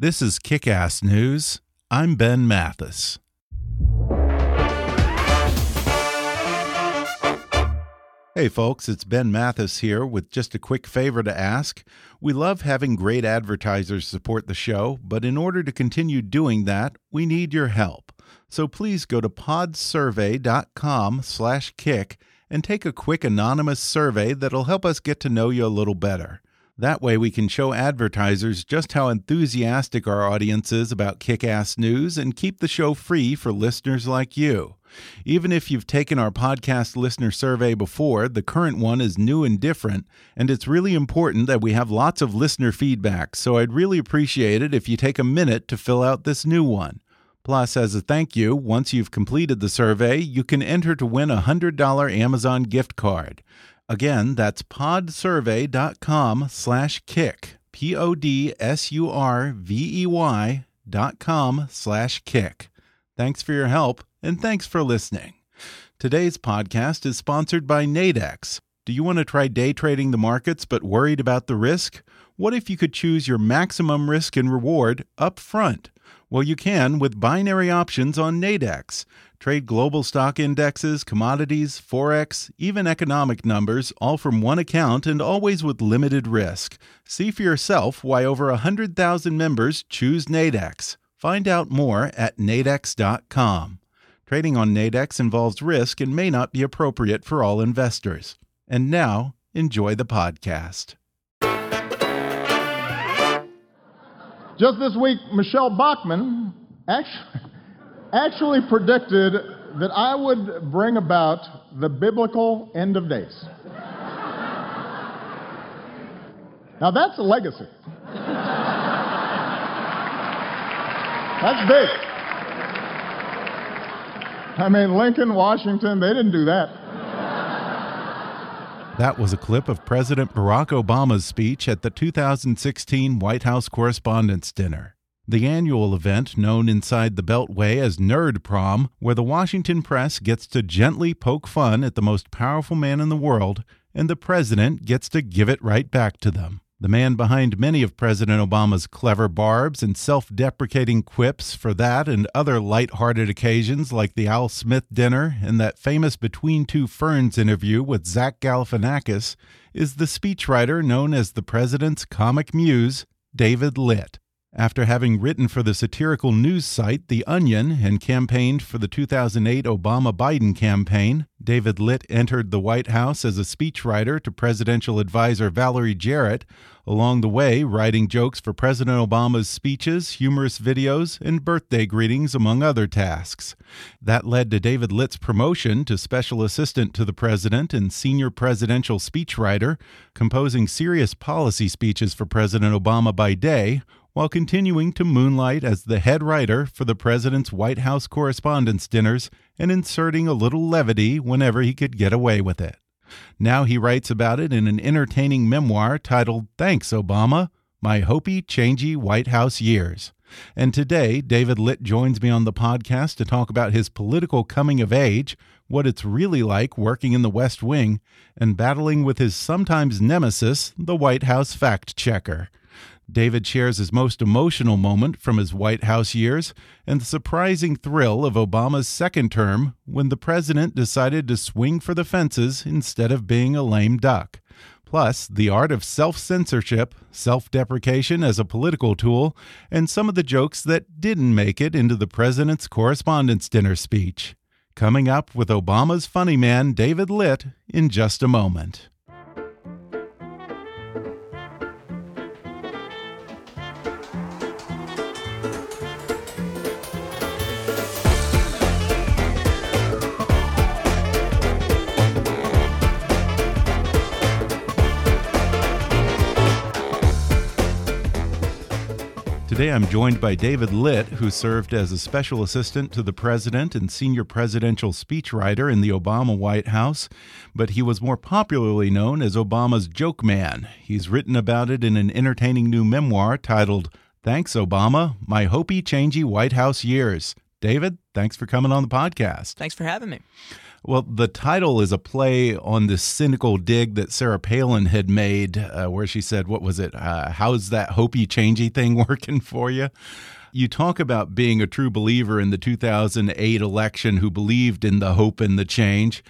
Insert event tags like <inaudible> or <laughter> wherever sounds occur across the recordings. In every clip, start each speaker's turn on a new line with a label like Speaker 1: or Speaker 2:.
Speaker 1: This is Kick Ass News. I'm Ben Mathis. Hey folks, it's Ben Mathis here with just a quick favor to ask. We love having great advertisers support the show, but in order to continue doing that, we need your help. So please go to podsurvey.com/kick and take a quick anonymous survey that'll help us get to know you a little better. That way, we can show advertisers just how enthusiastic our audience is about kick ass news and keep the show free for listeners like you. Even if you've taken our podcast listener survey before, the current one is new and different, and it's really important that we have lots of listener feedback, so I'd really appreciate it if you take a minute to fill out this new one. Plus, as a thank you, once you've completed the survey, you can enter to win a $100 Amazon gift card. Again, that's podsurvey.com slash kick. P O D S U R V E Y dot com slash kick. Thanks for your help and thanks for listening. Today's podcast is sponsored by Nadex. Do you want to try day trading the markets but worried about the risk? What if you could choose your maximum risk and reward up front? Well, you can with binary options on Nadex. Trade global stock indexes, commodities, forex, even economic numbers, all from one account and always with limited risk. See for yourself why over 100,000 members choose Nadex. Find out more at nadex.com. Trading on Nadex involves risk and may not be appropriate for all investors. And now, enjoy the podcast.
Speaker 2: Just this week, Michele Bachmann actually, actually predicted that I would bring about the biblical end of days. Now that's a legacy. That's big. I mean, Lincoln, Washington, they didn't do that.
Speaker 1: That was a clip of President Barack Obama's speech at the 2016 White House Correspondents' Dinner. The annual event, known inside the Beltway as Nerd Prom, where the Washington press gets to gently poke fun at the most powerful man in the world, and the president gets to give it right back to them. The man behind many of President Obama's clever barbs and self deprecating quips for that and other light-hearted occasions like the Al Smith dinner and that famous Between Two Ferns interview with Zach Galifianakis is the speechwriter known as the president's comic muse, David Litt. After having written for the satirical news site The Onion and campaigned for the 2008 Obama Biden campaign, David Litt entered the White House as a speechwriter to presidential advisor Valerie Jarrett, along the way, writing jokes for President Obama's speeches, humorous videos, and birthday greetings, among other tasks. That led to David Litt's promotion to special assistant to the president and senior presidential speechwriter, composing serious policy speeches for President Obama by day while continuing to moonlight as the head writer for the president's White House Correspondents' Dinners and inserting a little levity whenever he could get away with it. Now he writes about it in an entertaining memoir titled Thanks, Obama My Hopey, Changey White House Years. And today, David Litt joins me on the podcast to talk about his political coming of age, what it's really like working in the West Wing, and battling with his sometimes nemesis, the White House fact checker. David shares his most emotional moment from his White House years and the surprising thrill of Obama's second term when the president decided to swing for the fences instead of being a lame duck. Plus, the art of self censorship, self deprecation as a political tool, and some of the jokes that didn't make it into the president's correspondents' dinner speech. Coming up with Obama's funny man, David Litt, in just a moment. Today I'm joined by David Litt, who served as a special assistant to the president and senior presidential speechwriter in the Obama White House, but he was more popularly known as Obama's joke man. He's written about it in an entertaining new memoir titled Thanks, Obama My Hopey Changey White House Years. David, thanks for coming on the podcast.
Speaker 3: Thanks for having me.
Speaker 1: Well, the title is a play on this cynical dig that Sarah Palin had made, uh, where she said, What was it? Uh, how's that hopey changey thing <laughs> working for you? You talk about being a true believer in the 2008 election who believed in the hope and the change.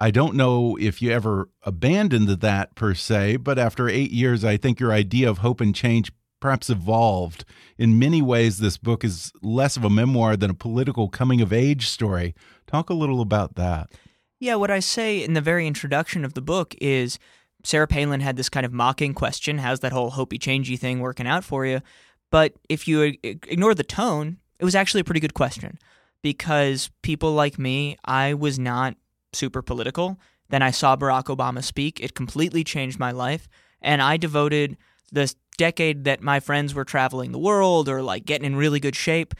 Speaker 1: I don't know if you ever abandoned that per se, but after eight years, I think your idea of hope and change perhaps evolved. In many ways, this book is less of a memoir than a political coming of age story. Talk a little about that.
Speaker 3: Yeah, what I say in the very introduction of the book is Sarah Palin had this kind of mocking question How's that whole hopey changey thing working out for you? But if you ignore the tone, it was actually a pretty good question because people like me, I was not super political. Then I saw Barack Obama speak. It completely changed my life. And I devoted the decade that my friends were traveling the world or like getting in really good shape.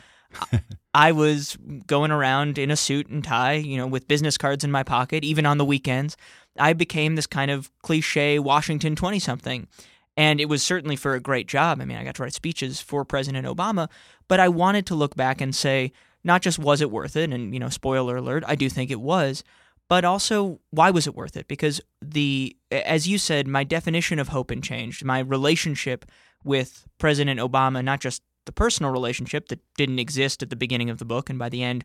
Speaker 3: <laughs> I was going around in a suit and tie, you know, with business cards in my pocket, even on the weekends. I became this kind of cliche Washington 20 something. And it was certainly for a great job. I mean, I got to write speeches for President Obama, but I wanted to look back and say, not just was it worth it, and, you know, spoiler alert, I do think it was, but also why was it worth it? Because the, as you said, my definition of hope and change, my relationship with President Obama, not just the personal relationship that didn't exist at the beginning of the book and by the end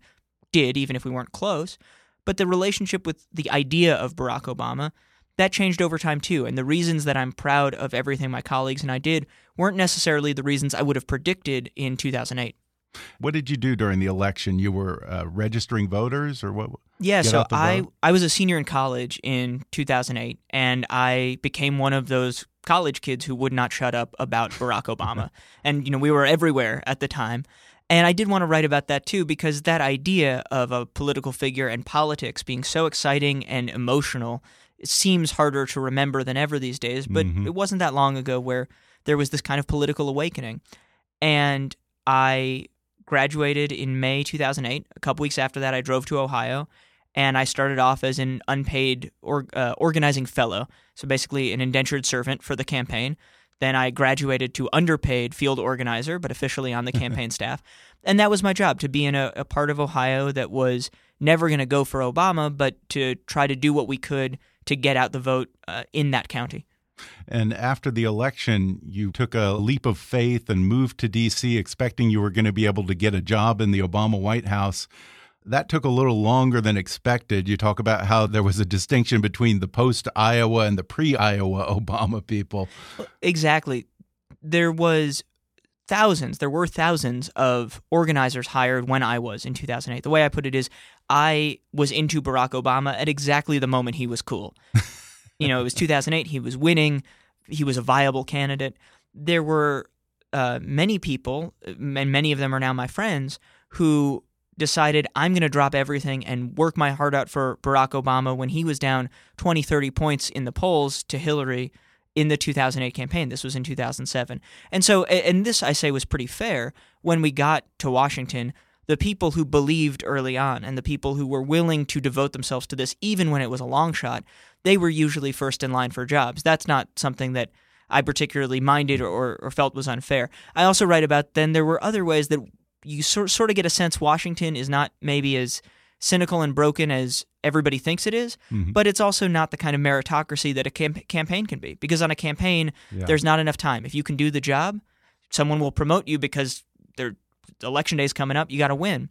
Speaker 3: did, even if we weren't close, but the relationship with the idea of Barack Obama, that changed over time too. And the reasons that I'm proud of everything my colleagues and I did weren't necessarily the reasons I would have predicted in 2008.
Speaker 1: What did you do during the election? You were uh, registering voters, or what?
Speaker 3: Yeah, so I I was a senior in college in 2008, and I became one of those college kids who would not shut up about Barack <laughs> Obama. and, you know, we were everywhere at the time. And I did want to write about that too, because that idea of a political figure and politics being so exciting and emotional seems harder to remember than ever these days. But mm-hmm. it wasn't that long ago where there was this kind of political awakening. And I graduated in May 2008. A couple weeks after that, I drove to Ohio and I started off as an unpaid or, uh, organizing fellow, so basically an indentured servant for the campaign. Then I graduated to underpaid field organizer, but officially on the <laughs> campaign staff. And that was my job to be in a, a part of Ohio that was never going to go for Obama, but to try to do what we could to get out the vote uh, in that county.
Speaker 1: And after the election, you took a leap of faith and moved to D.C., expecting you were going to be able to get a job in the Obama White House. That took a little longer than expected. You talk about how there was a distinction between the post Iowa and the pre Iowa <laughs> Obama people.
Speaker 3: Exactly. There was thousands, there were thousands of organizers hired when I was in 2008. The way I put it is I was into Barack Obama at exactly the moment he was cool. <laughs> you know, it was 2008, he was winning, he was a viable candidate. There were uh, many people, and many of them are now my friends, who decided I'm going to drop everything and work my heart out for Barack Obama when he was down 20, 30 points in the polls to Hillary in the 2008 campaign. This was in 2007. And so, and this I say was pretty fair when we got to Washington. The people who believed early on and the people who were willing to devote themselves to this, even when it was a long shot, they were usually first in line for jobs. That's not something that I particularly minded or, or, felt was unfair. I also write about then there were other ways that you sort sort of get a sense Washington is not maybe as cynical and broken as everybody thinks it is, mm-hmm. but it's also not the kind of meritocracy that a camp- campaign can be. Because on a campaign, yeah. there's not enough time. If you can do the job, someone will promote you because their election day is coming up. You got to win.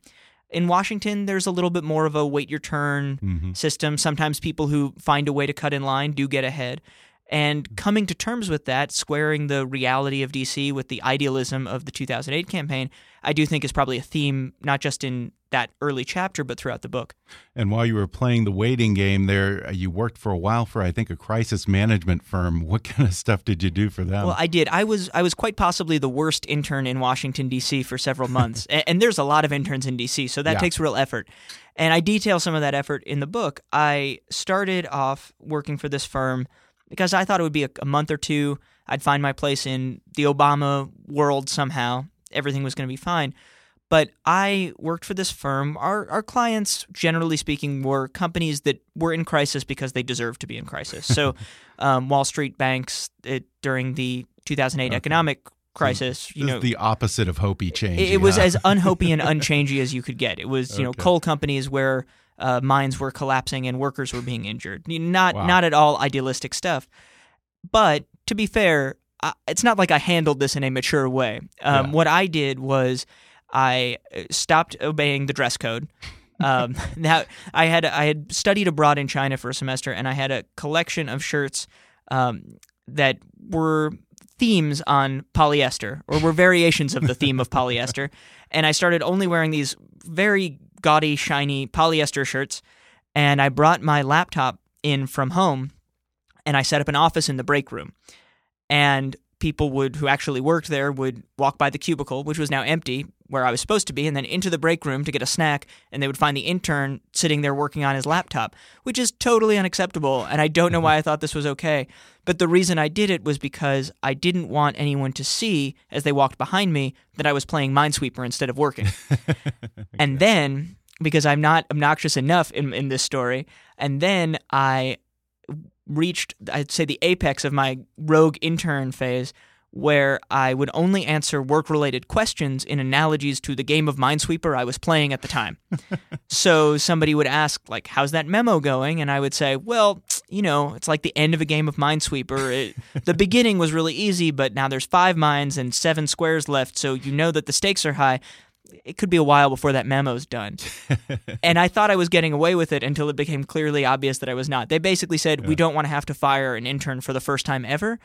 Speaker 3: In Washington, there's a little bit more of a wait your turn mm-hmm. system. Sometimes people who find a way to cut in line do get ahead. And coming to terms with that, squaring the reality of DC with the idealism of the 2008 campaign, I do think is probably a theme, not just in that early chapter, but throughout the book.
Speaker 1: And while you were playing the waiting game there, uh, you worked for a while for, I think, a crisis management firm. <laughs> What kind of stuff did you do for them?
Speaker 3: Well, I did. I was I was quite possibly the worst intern in Washington D.C. for several months, <laughs> and, and, there's a lot of interns in D.C., so that yeah. takes real effort. And I detail some of that effort in the book. I started off working for this firm because I thought it would be a, a month or two. I'd find my place in the Obama world somehow. Everything was going to be fine. But I worked for this firm. Our, our clients, generally speaking, were companies that were in crisis because they deserved to be in crisis. So, <laughs> um, Wall Street banks it, during the 2008 okay. economic crisis. You know,
Speaker 1: the opposite of hopey change.
Speaker 3: It, it was as unhopey and <laughs> unchangey as you could get. It was you okay. know coal companies where uh, mines were collapsing and workers were being injured. Not wow. not at all idealistic stuff. But to be fair, I, it's not like I handled this in a mature way. Um, yeah. What I did was I uh, stopped obeying the dress code. Um, <laughs> now I had I had studied abroad in China for a semester, and I had a collection of shirts um, that were themes on polyester, or were variations of the theme of polyester. <laughs> And I started only wearing these very gaudy, shiny polyester shirts. And I brought my laptop in from home, and I set up an office in the break room. And people would who actually worked there would walk by the cubicle, which was now empty, where I was supposed to be, and then into the break room to get a snack, and they would find the intern sitting there working on his laptop, which is totally unacceptable, and I don't know mm-hmm. why I thought this was okay. But the reason I did it was because I didn't want anyone to see as they walked behind me that I was playing Minesweeper instead of working. <laughs> and then because I'm not obnoxious enough in, in this story, and then I reached, I'd say, the apex of my rogue intern phase where I would only answer work related questions in analogies to the game of Minesweeper I was playing at the time. <laughs> so somebody would ask, like, how's that memo going? And I would say, well, you know, it's like the end of a game of Minesweeper. It, <laughs> the beginning was really easy, but now there's five mines and seven squares left, so you know that the stakes are high it could be a while before that memo's done. <laughs> and I thought I was getting away with it until it became clearly obvious that I was not. They basically said, yeah. We don't want to have to fire an intern for the first time ever.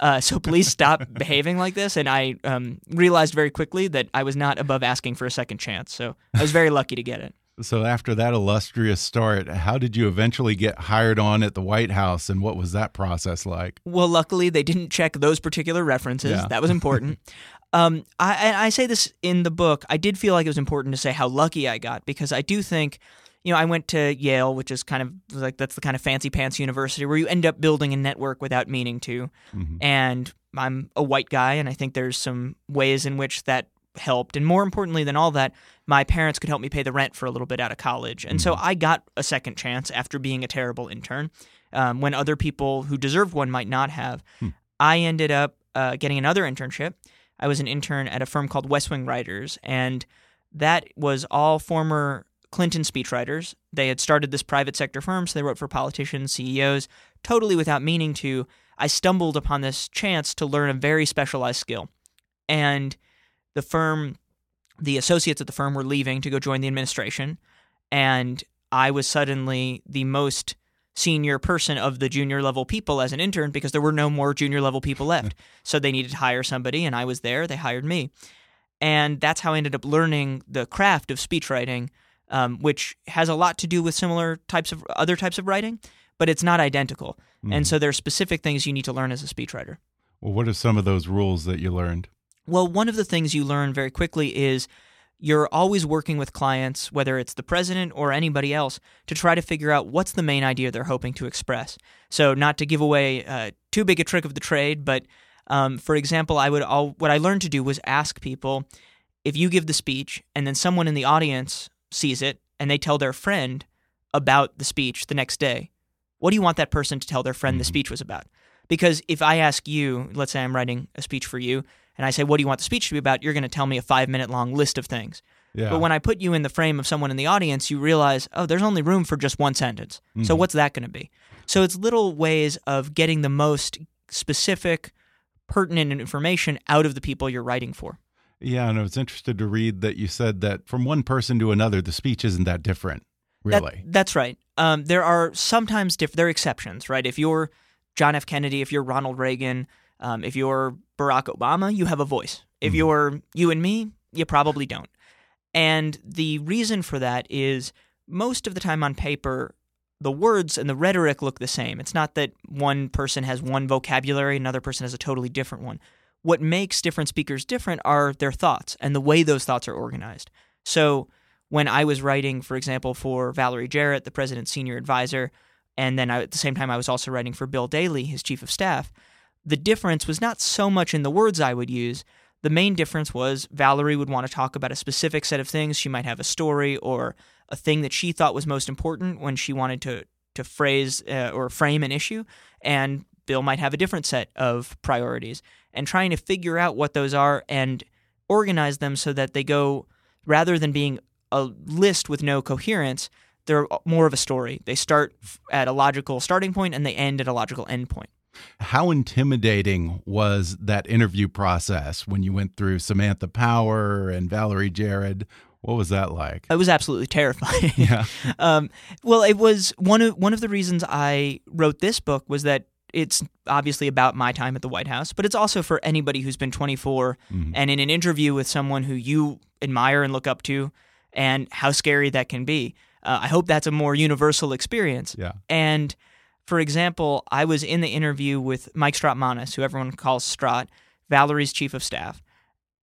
Speaker 3: Uh, so please stop <laughs> behaving like this. And I um, realized very quickly that I was not above asking for a second chance. So I was very lucky to get it.
Speaker 1: So after that illustrious start, how did you eventually get hired on at the White House and what was that process like?
Speaker 3: Well, luckily they didn't check those particular references. Yeah. That was important. <laughs> Um, I, I say this in the book. I did feel like it was important to say how lucky I got because I do think, you know, I went to Yale, which is kind of like that's the kind of fancy pants university where you end up building a network without meaning to. Mm-hmm. And I'm a white guy, and I think there's some ways in which that helped. And more importantly than all that, my parents could help me pay the rent for a little bit out of college. And mm-hmm. so I got a second chance after being a terrible intern um, when other people who deserved one might not have. Hmm. I ended up uh, getting another internship I was an intern at a firm called West Wing Writers, and that was all former Clinton speechwriters. They had started this private sector firm, so they wrote for politicians, CEOs, totally without meaning to. I stumbled upon this chance to learn a very specialized skill. And the firm, the associates at the firm were leaving to go join the administration. And I was suddenly the most senior person of the junior level people as an intern because there were no more junior level people left. so they needed to hire somebody, and I was there. They hired me. And that's how I ended up learning the craft of speechwriting, um, which has a lot to do with similar types of other types of writing, but it's not identical. Mm. And so there are specific things you need to learn as a speechwriter.
Speaker 1: Well, what are some of those rules that you learned?
Speaker 3: Well, one of the things you learn very quickly is you're always working with clients, whether it's the president or anybody else, to try to figure out what's the main idea they're hoping to express. So, not to give away uh, too big a trick of the trade, but um, for example, I would all, what I learned to do was ask people if you give the speech and then someone in the audience sees it and they tell their friend about the speech the next day, what do you want that person to tell their friend mm-hmm. the speech was about? Because if I ask you, let's say I'm writing a speech for you, and I say, What do you want the speech to be about? You're going to tell me a five minute long list of things. Yeah. But when I put you in the frame of someone in the audience, you realize, oh, there's only room for just one sentence. Mm-hmm. So what's that going to be? So it's little ways of getting the most specific, pertinent information out of the people you're writing for.
Speaker 1: Yeah, and I was interested to read that you said that from one person to another, the speech isn't that different, really.
Speaker 3: That, that's right. Um, there are sometimes diff- there are exceptions, right? If you're John F. Kennedy, if you're Ronald Reagan, um, if you're Barack Obama, you have a voice. If
Speaker 1: Mhm.
Speaker 3: you're you and me, you probably don't. And the reason for that is most of the time on paper, the words and the rhetoric look the same. It's not that one person has one vocabulary, another person has a totally different one. What makes different speakers different are their thoughts and the way those thoughts are organized. So when I was writing, for example, for Valerie Jarrett, the president's senior advisor, and then I, at the same time I was also writing for Bill Daley, his chief of staff, the difference was not so much in the words I would use. The main difference was Valerie would want to talk about a specific set of things. She might have a story or a thing that she thought was most important when she wanted to to phrase uh, or frame an issue, and Bill might have a different set of priorities. And trying to figure out what those are and organize them so that they go rather than being a list with no coherence, they're more of a story. They start at a logical starting point and they end at a logical end point.
Speaker 1: How intimidating was that interview process when you went through Samantha Power and Valerie Jarrett? What was that like?
Speaker 3: It was absolutely terrifying. <laughs>
Speaker 1: Yeah. <laughs>
Speaker 3: um, well, it was one of one of the reasons I wrote this book was that it's obviously about my time at the White House, but it's also for anybody who's been 24
Speaker 1: Mhm.
Speaker 3: and in an interview with someone who you admire and look up to, and how scary that can be. Uh, I hope that's a more universal experience.
Speaker 1: Yeah.
Speaker 3: And for example, I was in the interview with Mike Strautmanis, who everyone calls Strat, Valerie's chief of staff.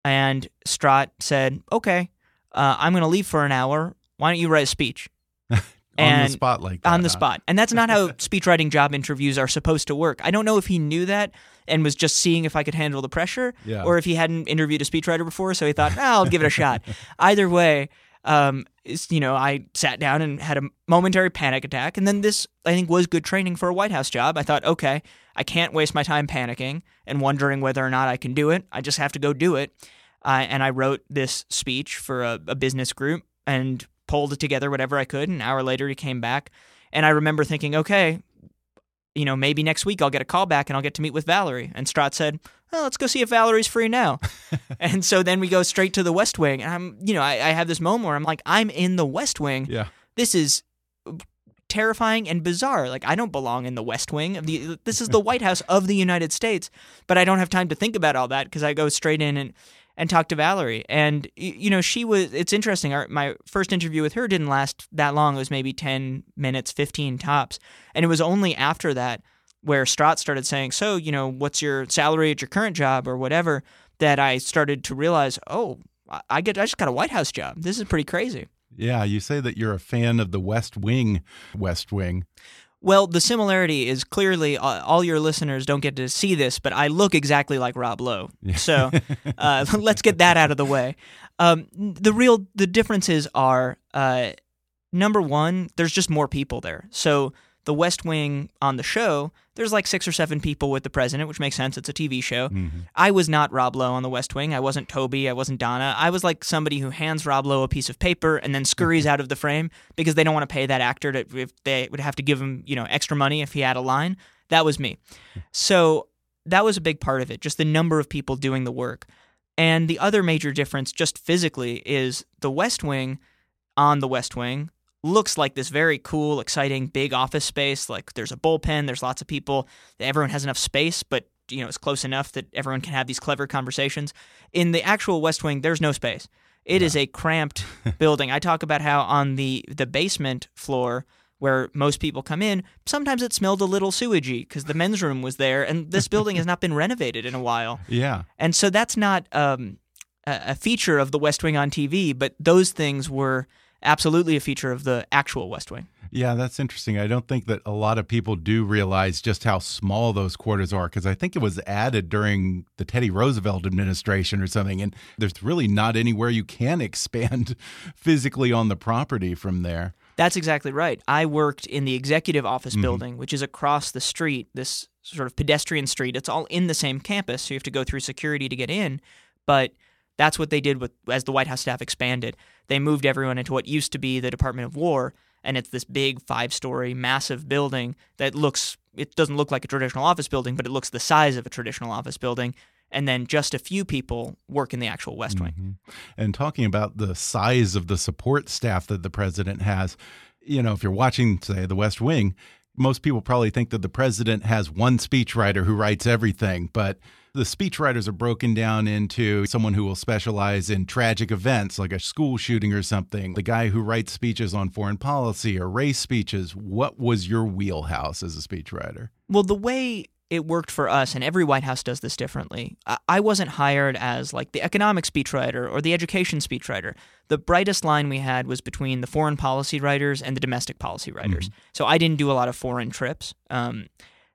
Speaker 3: And Strat said, Okay, uh, I'm going to leave for an hour. Why don't you write a speech? <laughs>
Speaker 1: on <laughs>
Speaker 3: And-
Speaker 1: the spot like that.
Speaker 3: on the
Speaker 1: huh?
Speaker 3: spot. And that's not how <laughs> speechwriting job interviews are supposed to work. I don't know if he knew that and was just seeing if I could handle the pressure,
Speaker 1: Yeah.
Speaker 3: or if he hadn't interviewed a speechwriter before, so he thought, "Ah, I'll give it a shot. Either way, um, it's, you know, I sat down and had a momentary panic attack, and then this, I think, was good training for a White House job. I thought, okay, I can't waste my time panicking and wondering whether or not I can do it. I just have to go do it. Uh, and I wrote this speech for a, a business group and pulled it together whatever I could. An hour later, he came back, and I remember thinking, okay, you know, maybe next week I'll get a call back and I'll get to meet with Valerie. And Strat said, well, let's go see if Valerie's free now. <laughs> and so then we go straight to the West Wing. And I'm, you know, I, I have this moment where I'm like, I'm in the West Wing.
Speaker 1: Yeah.
Speaker 3: This is terrifying and bizarre. Like I don't belong in the West Wing of the. This is the White House of the United States, but I don't have time to think about all that because I go straight in and and talk to Valerie. And you know, she was. It's interesting. Our, my first interview with her didn't last that long. It was maybe ten minutes, fifteen tops, and it was only after that where Strat started saying, "So, you know, what's your salary at your current job or whatever?" That I started to realize, oh, I get, I just got a White House job. This is pretty crazy.
Speaker 1: Yeah, you say that you're a fan of the West Wing. West Wing.
Speaker 3: Well, the similarity is clearly uh, all your listeners don't get to see this, but I look exactly like Rob Lowe. So uh, <laughs> let's get that out of the way. Um, the real the differences are uh, number one, there's just more people there. So the West Wing on the show, there's like six or seven people with the president, which makes sense. It's a TV show.
Speaker 1: Mm-hmm.
Speaker 3: I was not Rob Lowe on the West Wing. I wasn't Toby. I wasn't Donna. I was like somebody who hands Rob Lowe a piece of paper and then scurries out of the frame because they don't want to pay that actor to if they would have to give him you know extra money if he had a line. That was me. So that was a big part of it. Just the number of people doing the work. And the other major difference, just physically, is the West Wing on the West Wing looks like this very cool, exciting, big office space. Like there's a bullpen, there's lots of people, everyone has enough space, but you know it's close enough that everyone can have these clever conversations. In the actual West Wing, there's no space. It is a cramped <laughs> building. I talk about how on the the basement floor where most people come in, sometimes it smelled a little sewagey because the men's room was there, and this building has not been <laughs> renovated in a while.
Speaker 1: Yeah.
Speaker 3: And so that's not um, a a feature of the West Wing on TV, but those things were absolutely a feature of the actual West Wing.
Speaker 1: Yeah, that's interesting. I don't think that a lot of people do realize just how small those quarters are because I think it was added during the Teddy Roosevelt administration or something. And there's really not anywhere you can <laughs> expand physically on the property from there.
Speaker 3: That's exactly right. I worked in the executive office
Speaker 1: Mhm.
Speaker 3: building, which is across the street, this sort of pedestrian street. It's all in the same campus, so you have to go through security to get in. But that's what they did with as the White House staff expanded. They moved everyone into what used to be the Department of War, and it's this big five-story, massive building that looks. It doesn't look like a traditional office building, but it looks the size of a traditional office building. And then just a few people work in the actual West Wing.
Speaker 1: Mhm. And talking about the size of the support staff that the president has, you know, if you're watching, say, the West Wing, most people probably think that the president has one speechwriter who writes everything, but the speechwriters are broken down into someone who will specialize in tragic events like a school shooting or something, the guy who writes speeches on foreign policy or race speeches. What was your wheelhouse as a speechwriter?
Speaker 3: Well, the way it worked for us, and every White House does this differently. I wasn't hired as like the economic speechwriter or the education speechwriter. The brightest line we had was between the foreign policy writers and the domestic policy writers. Mm-hmm. So I didn't do a lot of foreign trips. Um,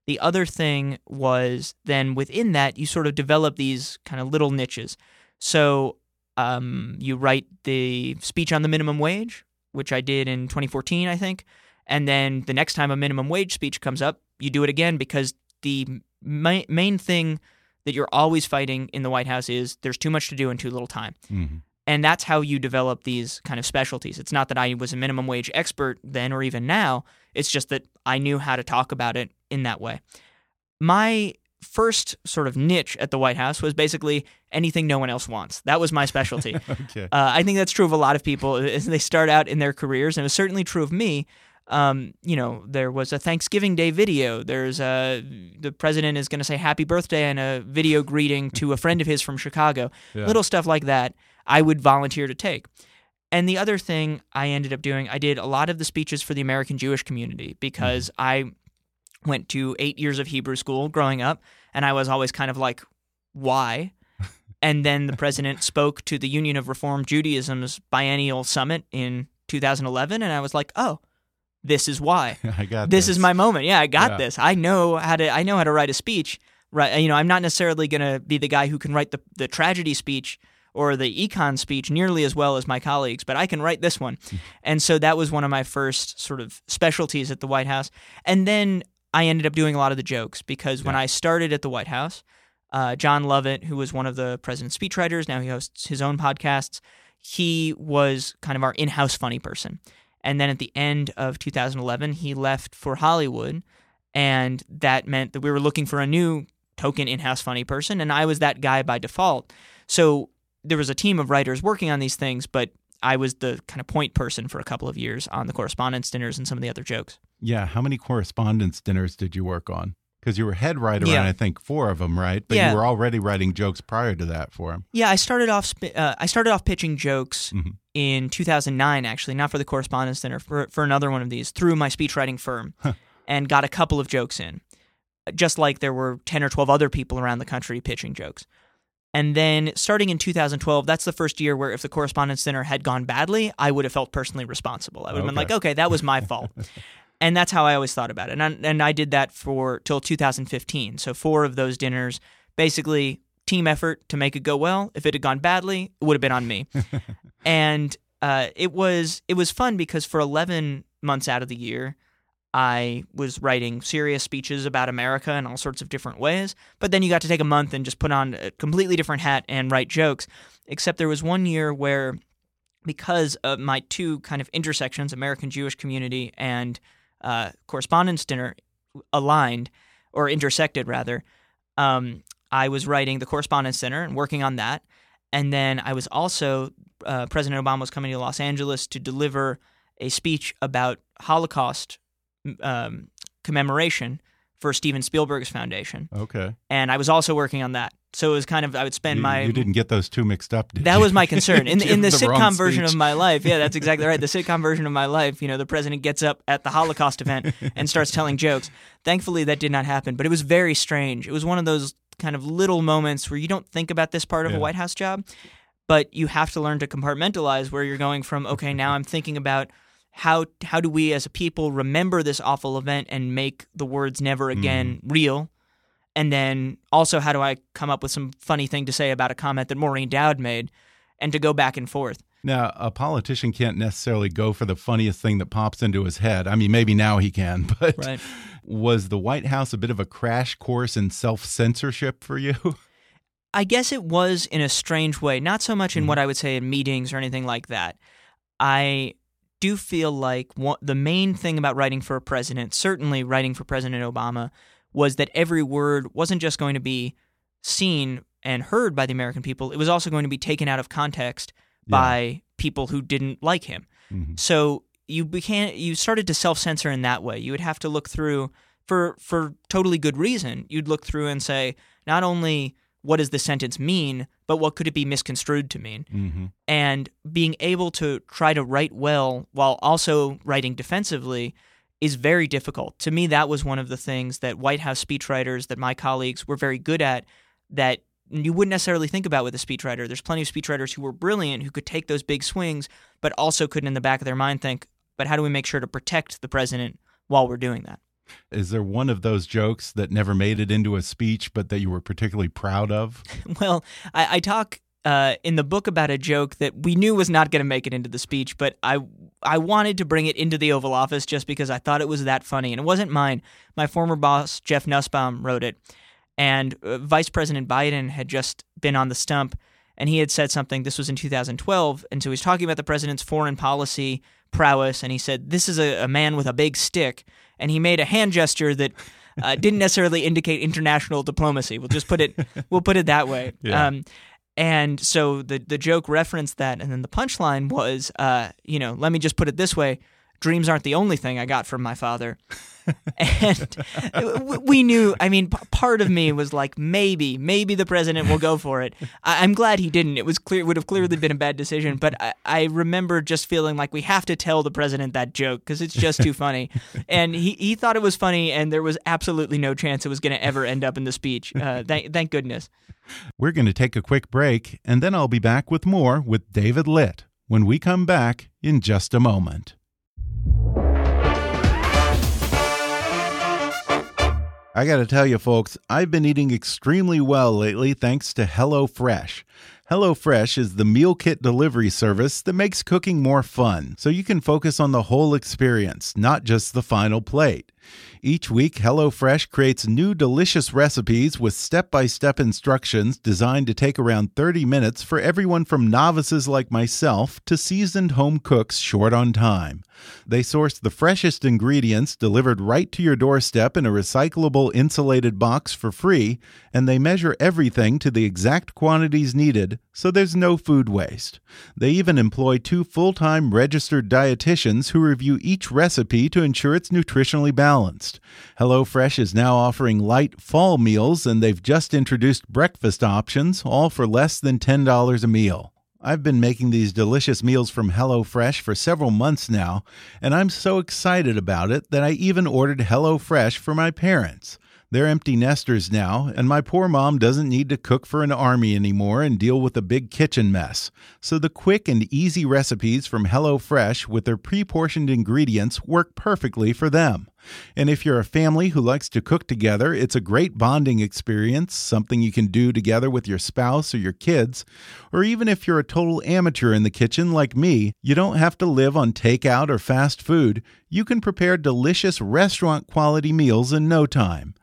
Speaker 3: the other thing was then within that, you sort of develop these kind of little niches. So um, you write the speech on the minimum wage, which I did in 2014, I think. And then the next time a minimum wage speech comes up, you do it again because the ma- main thing that you're always fighting in the White House is there's too much to do in too little time. Mm-hmm. And that's how you develop these kind of specialties. It's not that I was a minimum wage expert then or even now. It's just that I knew how to talk about it in that way. My first sort of niche at the White House was basically anything no one else wants. That was my specialty. <laughs> okay. uh, I think that's true of a lot of people as they start out in their careers, and it was certainly true of me um, you know, there was a Thanksgiving Day video. There's a the president is going to say happy birthday and a video greeting to a friend of his from Chicago. <laughs> Yeah. Little stuff like that, I would volunteer to take. And the other thing I ended up doing, I did a lot of the speeches for the American Jewish community because mm-hmm. I went to eight years of Hebrew school growing up, and I was always kind of like, why? <laughs> and then the president spoke to the Union of Reform Judaism's biennial summit in 2011, and I was like, oh this is why. <laughs>
Speaker 1: I got
Speaker 3: this.
Speaker 1: this.
Speaker 3: is my moment. Yeah, I got yeah. this. I know how to I know how to write a speech. Right, you know, I'm not necessarily going to be the guy who can write the the tragedy speech or the econ speech nearly as well as my colleagues, but I can write this one. and so that was one of my first sort of specialties at the White House. And then I ended up doing a lot of the jokes because yeah. when I started at the White House, uh, Jon Lovett, who was one of the president's speechwriters, now he hosts his own podcasts. He was kind of our in-house funny person. And then at the end of 2011, he left for Hollywood. And that meant that we were looking for a new token in house funny person. And I was that guy by default. So there was a team of writers working on these things, but I was the kind of point person for a couple of years on the correspondents' dinners and some of the other jokes.
Speaker 1: Yeah. How many correspondence dinners did you work on? because you were head writer yeah. on I think four of them, right? But yeah. you were already writing jokes prior to that for him.
Speaker 3: Yeah, I started off uh, I started off pitching jokes mm-hmm. in 2009, actually, not for the Correspondents' Dinner, for for another one of these through my speechwriting firm, and got a couple of jokes in, just like there were 10 or 12 other people around the country pitching jokes. And then starting in 2012, that's the first year where if the Correspondents' Dinner had gone badly, I would have felt personally responsible. I would have okay. been like, okay, that was my <laughs> fault. and that's how I always thought about it. And I, and I did that for till 2015. So four of those dinners, basically team effort to make it go well. If it had gone badly, it would have been on me. <laughs> and uh, it was it was fun because for 11 months out of the year, I was writing serious speeches about America in all sorts of different ways. But then you got to take a month and just put on a completely different hat and write jokes. Except there was one year where, because of my two kind of intersections, American Jewish community and uh, correspondents' dinner aligned or intersected rather. Um, I was writing the correspondents' dinner and working on that, and then I was also uh, President Obama was coming to Los Angeles to deliver a speech about Holocaust um, commemoration for Steven Spielberg's foundation.
Speaker 1: Okay.
Speaker 3: And I was also working on that. So it was kind of I would spend
Speaker 1: you,
Speaker 3: my
Speaker 1: you didn't get those two mixed up.
Speaker 3: that
Speaker 1: you?
Speaker 3: was my concern in <laughs> in the, the sitcom version of my life. Yeah, that's exactly right. The <laughs> sitcom version of my life. You know, the president gets up at the Holocaust event and starts telling jokes. Thankfully, that did not happen, but it was very strange. It was one of those kind of little moments where you don't think about this part of yeah. a White House job, but you have to learn to compartmentalize where you're going from. Okay, now I'm thinking about how how do we as a people remember this awful event and make the words never again mm. real and then also how do i come up with some funny thing to say about a comment that maureen dowd made and to go back and forth
Speaker 1: now a politician can't necessarily go for the funniest thing that pops into his head i mean maybe now he can <laughs> but right. was the white house a bit of a crash course in self-censorship for you <laughs>
Speaker 3: i guess it was in a strange way not so much in mm. what i would say in meetings or anything like that i do feel like one, the main thing about writing for a president, certainly writing for President Obama, was that every word wasn't just going to be seen and heard by the American people, it was also going to be taken out of context yeah. by people who didn't like him. Mm-hmm. So you became you started to self censor in that way. You would have to look through for for totally good reason. You'd look through and say not only what does the sentence mean, but what could it be misconstrued to mean?
Speaker 1: Mm-hmm.
Speaker 3: And being able to try to write well while also writing defensively is very difficult. To me, that was one of the things that White House speechwriters that my colleagues were very good at that you wouldn't necessarily think about with a speechwriter. There's plenty of speechwriters who were brilliant, who could take those big swings, but also couldn't in the back of their mind think, but how do we make sure to protect the president while we're doing that?
Speaker 1: Is there one of those jokes that never made it into a speech, but that you were particularly proud of? <laughs>
Speaker 3: Well, I, I talk uh, in the book about a joke that we knew was not going to make it into the speech, but I I wanted to bring it into the Oval Office just because I thought it was that funny, and it wasn't mine. My former boss Jeff Nussbaum wrote it, and uh, Vice President Biden had just been on the stump, and he had said something. This was in 2012, and so he was talking about the president's foreign policy prowess, and he said, "This is a, a man with a big stick." And he made a hand gesture that uh, didn't necessarily indicate international diplomacy. We'll just put it <laughs> we'll put it that way.
Speaker 1: Yeah.
Speaker 3: Um, and so the the joke referenced that, and then the punchline was, uh, you know, let me just put it this way: dreams aren't the only thing I got from my father. And we knew. I mean, part of me was like, maybe, maybe the president will go for it. I, am glad he didn't. It was clear. It would have clearly been a bad decision. But I, I remember just feeling like we have to tell the president that joke because it's just too funny. And he, he thought it was funny, and there was absolutely no chance it was going to ever end up in the speech. Uh, thank, thank goodness.
Speaker 1: We're going to take a quick break, and then I'll be back with more with David Litt when we come back in just a moment. I got to tell you, folks, I've been eating extremely well lately thanks to HelloFresh. HelloFresh is the meal kit delivery service that makes cooking more fun, so you can focus on the whole experience, not just the final plate. Each week, HelloFresh creates new delicious recipes with step by step instructions designed to take around 30 minutes for everyone from novices like myself to seasoned home cooks short on time. They source the freshest ingredients delivered right to your doorstep in a recyclable insulated box for free, and they measure everything to the exact quantities needed, so there's no food waste. They even employ two full time registered dietitians who review each recipe to ensure it's nutritionally balanced. HelloFresh is now offering light fall meals, and they've just introduced breakfast options, all for less than $10 a meal. I've been making these delicious meals from HelloFresh for several months now, and I'm so excited about it that I even ordered HelloFresh for my parents. They're empty nesters now, and my poor mom doesn't need to cook for an army anymore and deal with a big kitchen mess. So the quick and easy recipes from HelloFresh with their pre portioned ingredients work perfectly for them. And if you're a family who likes to cook together, it's a great bonding experience, something you can do together with your spouse or your kids. Or even if you're a total amateur in the kitchen like me, you don't have to live on takeout or fast food. You can prepare delicious restaurant quality meals in no time.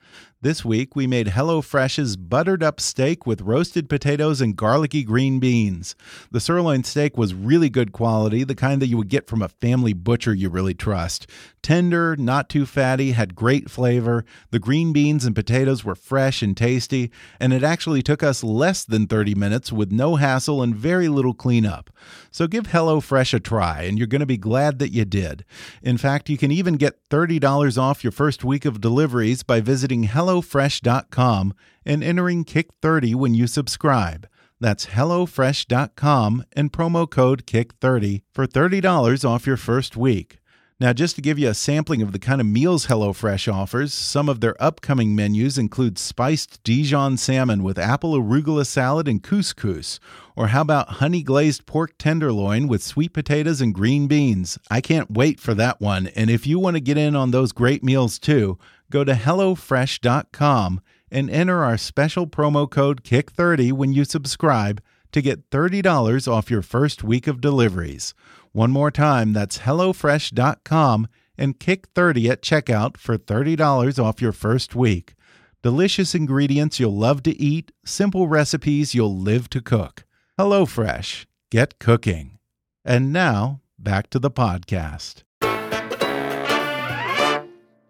Speaker 1: This week, we made HelloFresh's buttered up steak with roasted potatoes and garlicky green beans. The sirloin steak was really good quality, the kind that you would get from a family butcher you really trust. Tender, not too fatty, had great flavor. The green beans and potatoes were fresh and tasty, and it actually took us less than 30 minutes with no hassle and very little cleanup. So give HelloFresh a try, and you're going to be glad that you did. In fact, you can even get $30 off your first week of deliveries by visiting HelloFresh.com and entering Kick30 when you subscribe. That's HelloFresh.com and promo code KICK30 for $30 off your first week. Now, just to give you a sampling of the kind of meals HelloFresh offers, some of their upcoming menus include spiced Dijon salmon with apple arugula salad and couscous. Or how about honey glazed pork tenderloin with sweet potatoes and green beans? I can't wait for that one. And if you want to get in on those great meals too, go to HelloFresh.com and enter our special promo code KICK30 when you subscribe to get $30 off your first week of deliveries. One more time, that's HelloFresh.com and Kick30 at checkout for $30 off your first week. Delicious ingredients you'll love to eat, simple recipes you'll live to cook. HelloFresh, get cooking. And now, back to the podcast.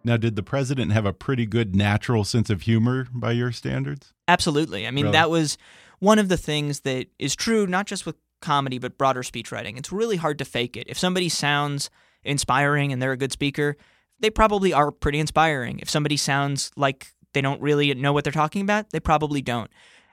Speaker 1: Now, did the president have a pretty good natural sense of humor by your standards?
Speaker 3: Absolutely. I mean,
Speaker 1: Really?
Speaker 3: that was one of the things that is true, not just with comedy, but broader speech writing. It's really hard to fake it. If somebody sounds inspiring and they're a good speaker, they probably are pretty inspiring. If somebody sounds like they don't really know what they're talking about, they probably don't.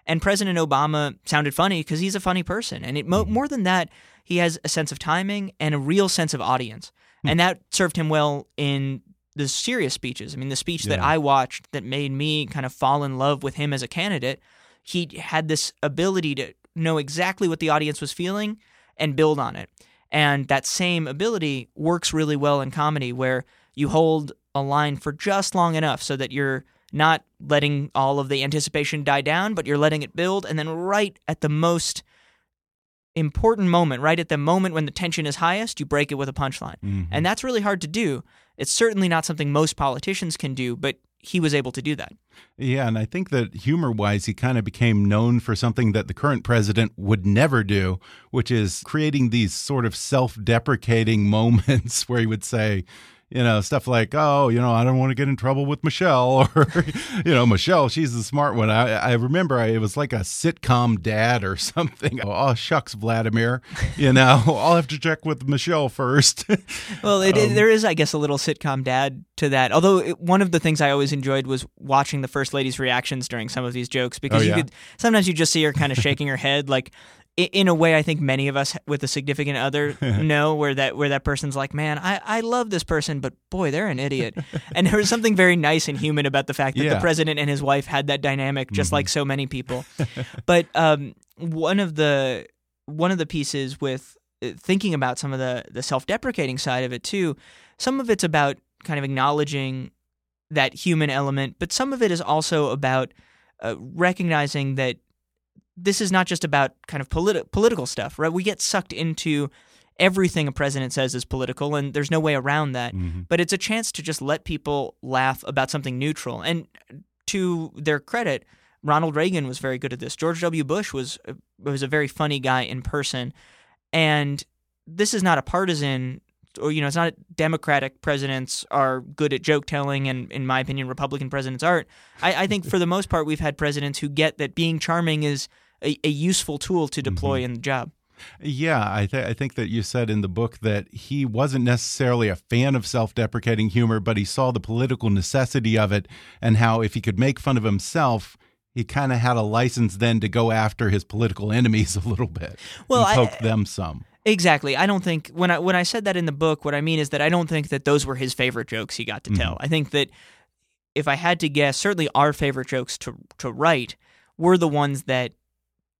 Speaker 3: And President Obama sounded funny because he's a funny person. And it, mo- mm-hmm. more than that, he has a sense of timing and a real sense of audience. Hmm. And that served him well in the serious speeches. I mean, the speech that I watched that made me kind of fall in love with him as a candidate, he had this ability to know exactly what the audience was feeling and build on it. And that same ability works really well in comedy where you hold a line for just long enough so that you're not letting all of the anticipation die down, but you're letting it build. And then, right at the most important moment, right at the moment when the tension is highest, you break it with a punchline. Mm-hmm. And that's really hard to do. It's certainly not something most politicians can do, but he was able to do that.
Speaker 1: Yeah, and I think that humor wise, he kind of became known for something that the current president would never do, which is creating these sort of self deprecating <laughs> moments where he would say, you know, stuff like, oh, you know, I don't want to get in trouble with Michelle, <laughs> or, you know, Michelle, she's the smart one. I, I remember I, it was like a sitcom dad or <laughs> something. Oh, shucks, Vladimir, you know, <laughs> I'll have to check with Michelle first.
Speaker 3: Well, it,
Speaker 1: Um,
Speaker 3: there is, I guess, a little sitcom dad to that. Although it, one of the things I always enjoyed was watching the first lady's reactions during some of these jokes because
Speaker 1: Oh,
Speaker 3: you could sometimes you just see her kind of shaking her head, like in a way I think many of us with a significant other <laughs> know, where that where that person's like, man, I, I love this person, but boy, they're an idiot. <laughs> and there was something very nice and human about the fact that
Speaker 1: Yeah. Mm-hmm.
Speaker 3: the president and his wife had that dynamic, just like so many people. <laughs> but um, one of the one of the pieces with uh, thinking about some of the the self-deprecating side of it too some of it's about kind of acknowledging that human element but some of it is also about uh, recognizing that this is not just about kind of politi- political stuff right we get sucked into everything a president says is political and there's no way around that but it's a chance to just let people laugh about something neutral and to their credit Ronald Reagan was very good at this. George W. Bush was uh, was a very funny guy in person, and this is not a partisan or you know it's not Democratic presidents are good at joke telling, and in my opinion, Republican presidents aren't. I, I think for the most part, we've had presidents who get that being charming is a, a useful tool to mm-hmm. deploy in the job.
Speaker 1: Yeah, I, th I think that you said in the book that he wasn't necessarily a fan of self deprecating humor, but he saw the political necessity of it and how if he could make fun of himself, he kind of had a license then to go after his political enemies <laughs> a little bit
Speaker 3: Well, I-
Speaker 1: and poke them some.
Speaker 3: Exactly. I don't think when I when I said that in the book, what I mean is that I don't think that those were his favorite jokes he got to tell. Mm-hmm. I think that if I had to guess, certainly our favorite jokes to to write were the ones that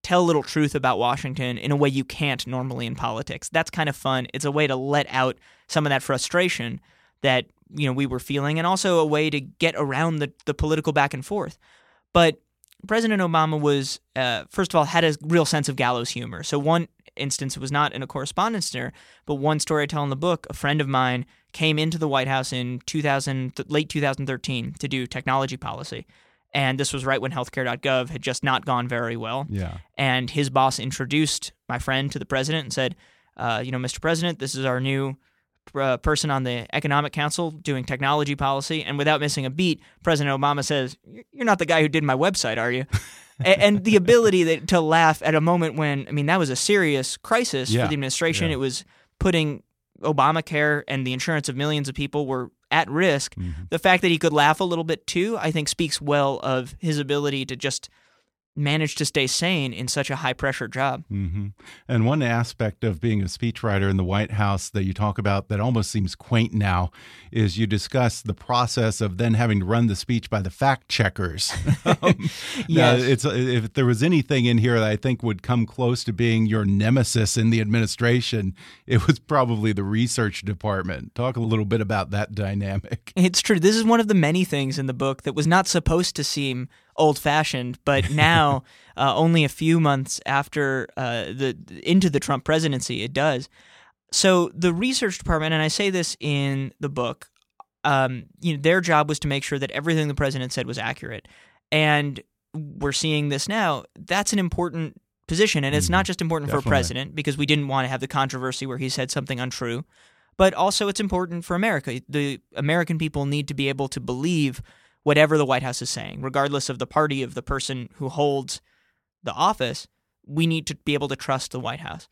Speaker 3: tell a little truth about Washington in a way you can't normally in politics. That's kind of fun. It's a way to let out some of that frustration that you know we were feeling, and also a way to get around the the political back and forth. But President Obama was, uh, first of all, had a real sense of gallows humor. So one instance, was not in a correspondents' dinner, but one story I tell in the book, a friend of mine came into the White House in 2000, th- late 2013 to do technology policy. And this was right when healthcare.gov had just not gone very well.
Speaker 1: Yeah.
Speaker 3: And his boss introduced my friend to the president and said, uh, you know, Mr. President, this is our new uh, person on the Economic Council doing technology policy. And without missing a beat, President Obama says, You're not the guy who did my website, are you? <laughs> A- and the ability that, to laugh at a moment when, I mean, that was a serious crisis
Speaker 1: Yeah,
Speaker 3: for the administration.
Speaker 1: yeah.
Speaker 3: It was putting Obamacare and the insurance of millions of people were at risk.
Speaker 1: Mm-hmm.
Speaker 3: The fact that he could laugh a little bit too, I think, speaks well of his ability to just manage to stay sane in such a high pressure job.
Speaker 1: hmm And one aspect of being a speechwriter in the White House that you talk about that almost seems quaint now is you discuss the process of then having to run the speech by the fact checkers. <laughs> um, <laughs>
Speaker 3: Yes.
Speaker 1: it's if there was anything in here that I think would come close to being your nemesis in the administration, it was probably the research department. Talk a little bit about that dynamic.
Speaker 3: It's true. This is one of the many things in the book that was not supposed to seem old fashioned, but <laughs> now, uh, only a few months after uh, the into the Trump presidency, it does. So the research department, and I say this in the book, um, you know, their job was to make sure that everything the president said was accurate, and we're seeing this now. That's an important position, and it's not just important for a president because we didn't want to have the controversy where he said something untrue but also it's important for America. The American people need to be able to believe whatever the White House is saying, regardless of the party of the person who holds the office. We need to be able to trust the White House.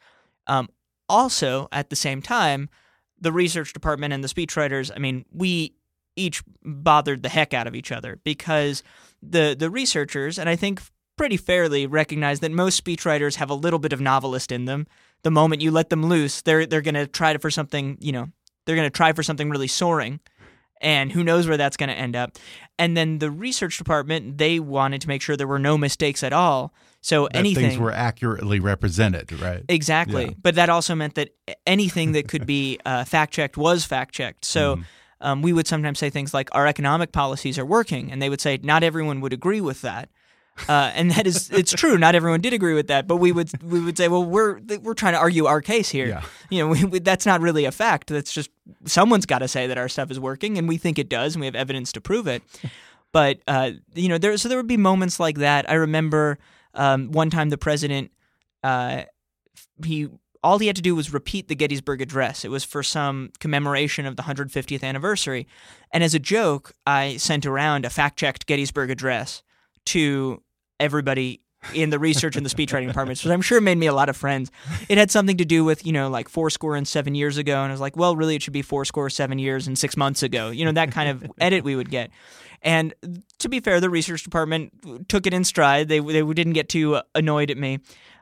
Speaker 3: Um, also, at the same time, the research department and the speechwriters, I mean, we each bothered the heck out of each other because the the researchers, and I think pretty fairly recognize that most speechwriters have a little bit of novelist in them. The moment you let them loose, they're they're going to try for something, you know, they're going to try for something really soaring and who knows where that's going to end up. And then the research department, they wanted to make sure there were no mistakes at all. So
Speaker 1: that
Speaker 3: anything
Speaker 1: things were accurately represented, right?
Speaker 3: exactly,
Speaker 1: Yeah.
Speaker 3: but that also meant that anything that could be <laughs> uh, fact checked was fact checked. So.
Speaker 1: Mm-hmm.
Speaker 3: Um, we would sometimes say things like our economic policies are working, and they would say not everyone would agree with that. Uh, and that is it's true. Not everyone did agree with that, but we would we would say, well, we're we're trying to argue our case here.
Speaker 1: Yeah.
Speaker 3: You know, we, we, that's not really a fact. That's just someone's got to say that our stuff is working, and we think it does, and we have evidence to prove it. <laughs> But uh, you know, there so there would be moments like that. I remember um, one time the president uh, he all he had to do was repeat the Gettysburg Address. It was for some commemoration of the 150th anniversary, and as a joke, I sent around a fact-checked Gettysburg Address to everybody in the research and the speechwriting departments, which I'm sure made me a lot of friends. It had something to do with, you know, like four score and seven years ago. And I was like, well, really, it should be four score, seven years and six months ago. You know, that kind of <laughs> edit we would get. And to be fair, the research department took it in stride. They, they didn't get too annoyed at me.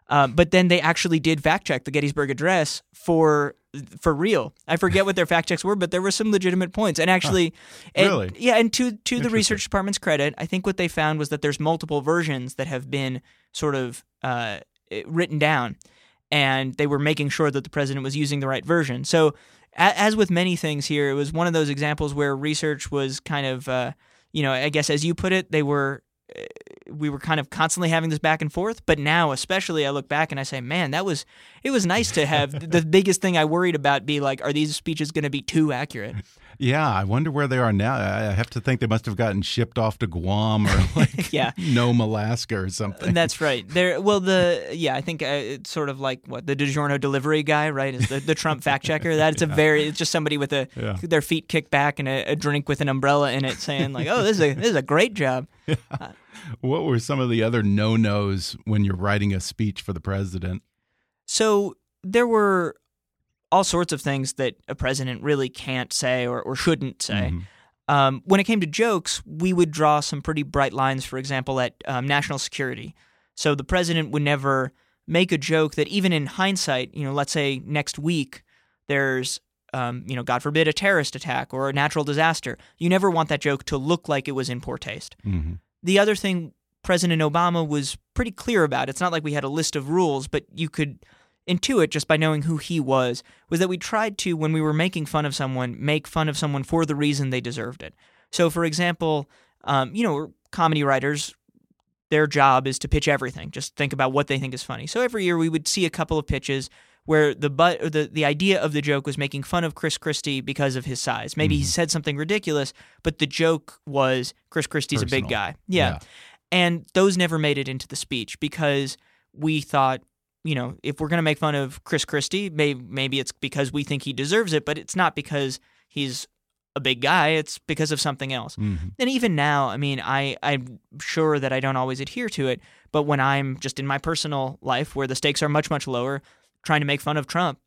Speaker 3: Uh, but then they actually did fact check the Gettysburg Address for for real. I forget what their fact checks were, but there were some legitimate points. And actually, and-
Speaker 1: Really?
Speaker 3: yeah, and to to the research department's credit, I think what they found was that there's multiple versions that have been sort of uh, written down, and they were making sure that the president was using the right version. So, a- as with many things here, it was one of those examples where research was kind of, uh, you know, I guess as you put it, they were. Uh, We were kind of constantly having this back and forth, but now, especially, I look back and I say, "Man, that was it was nice to have the biggest thing I worried about be like, are these speeches going to be too accurate?" <laughs>
Speaker 1: Yeah, I wonder where they are now. I have to think they must have gotten shipped off to Guam or <laughs> like
Speaker 3: Yeah. <laughs>
Speaker 1: Nome, Alaska or something.
Speaker 3: That's right. There. Well, the yeah, I think uh, it's sort of like what the DiGiorno delivery guy, right? Is the, the Trump fact checker? That's a very. It's just somebody with a
Speaker 1: Yeah.
Speaker 3: their feet kicked back and a, a drink with an umbrella in it, saying like, "Oh, this is a this is a great job."
Speaker 1: What were some of the other no nos when you're writing a speech for the president?
Speaker 3: So there were all sorts of things that a president really can't say or, or shouldn't say. Um, when it came to jokes, we would draw some pretty bright lines, for example, at um, national security. So the president would never make a joke that, even in hindsight, you know, let's say next week there's, um, you know, God forbid, a terrorist attack or a natural disaster. You never want that joke to look like it was in poor taste.
Speaker 1: Mm-hmm.
Speaker 3: The other thing President Obama was pretty clear about, it's not like we had a list of rules, but you could intuit just by knowing who he was, was that we tried to, when we were making fun of someone, make fun of someone for the reason they deserved it. So, for example, um, you know, comedy writers, their job is to pitch everything. Just think about what they think is funny. So every year we would see a couple of pitches where the but the the idea of the joke was making fun of Chris Christie because of his size. Maybe he said something ridiculous, but the joke was Chris Christie's a big guy. Yeah.
Speaker 1: Yeah.
Speaker 3: And those never made it into the speech because we thought, you know, if we're going to make fun of Chris Christie, maybe maybe it's because we think he deserves it, but it's not because he's a big guy. It's because of something else.
Speaker 1: Mm-hmm.
Speaker 3: And even now, I mean, I I'm sure that I don't always adhere to it, but when I'm just in my personal life where the stakes are much much lower, trying to make fun of Trump,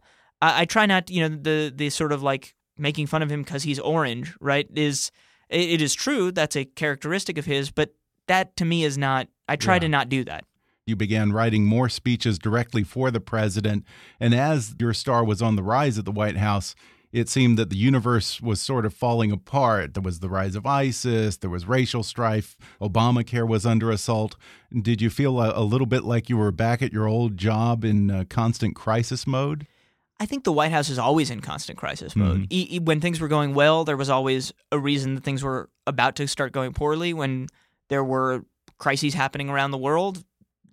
Speaker 3: I, I try not, you know, the the sort of like making fun of him because he's orange, right? Is it, it is true that's a characteristic of his, but that to me is not. I try
Speaker 1: Yeah.
Speaker 3: to not do that.
Speaker 1: You began writing more speeches directly for the president. And as your star was on the rise at the White House, it seemed that the universe was sort of falling apart. There was the rise of ISIS, there was racial strife, Obamacare was under assault. Did you feel a, a little bit like you were back at your old job in uh, constant crisis mode?
Speaker 3: I think the White House is always in constant crisis mode. E- e- when things were going well, there was always a reason that things were about to start going poorly. When there were crises happening around the world,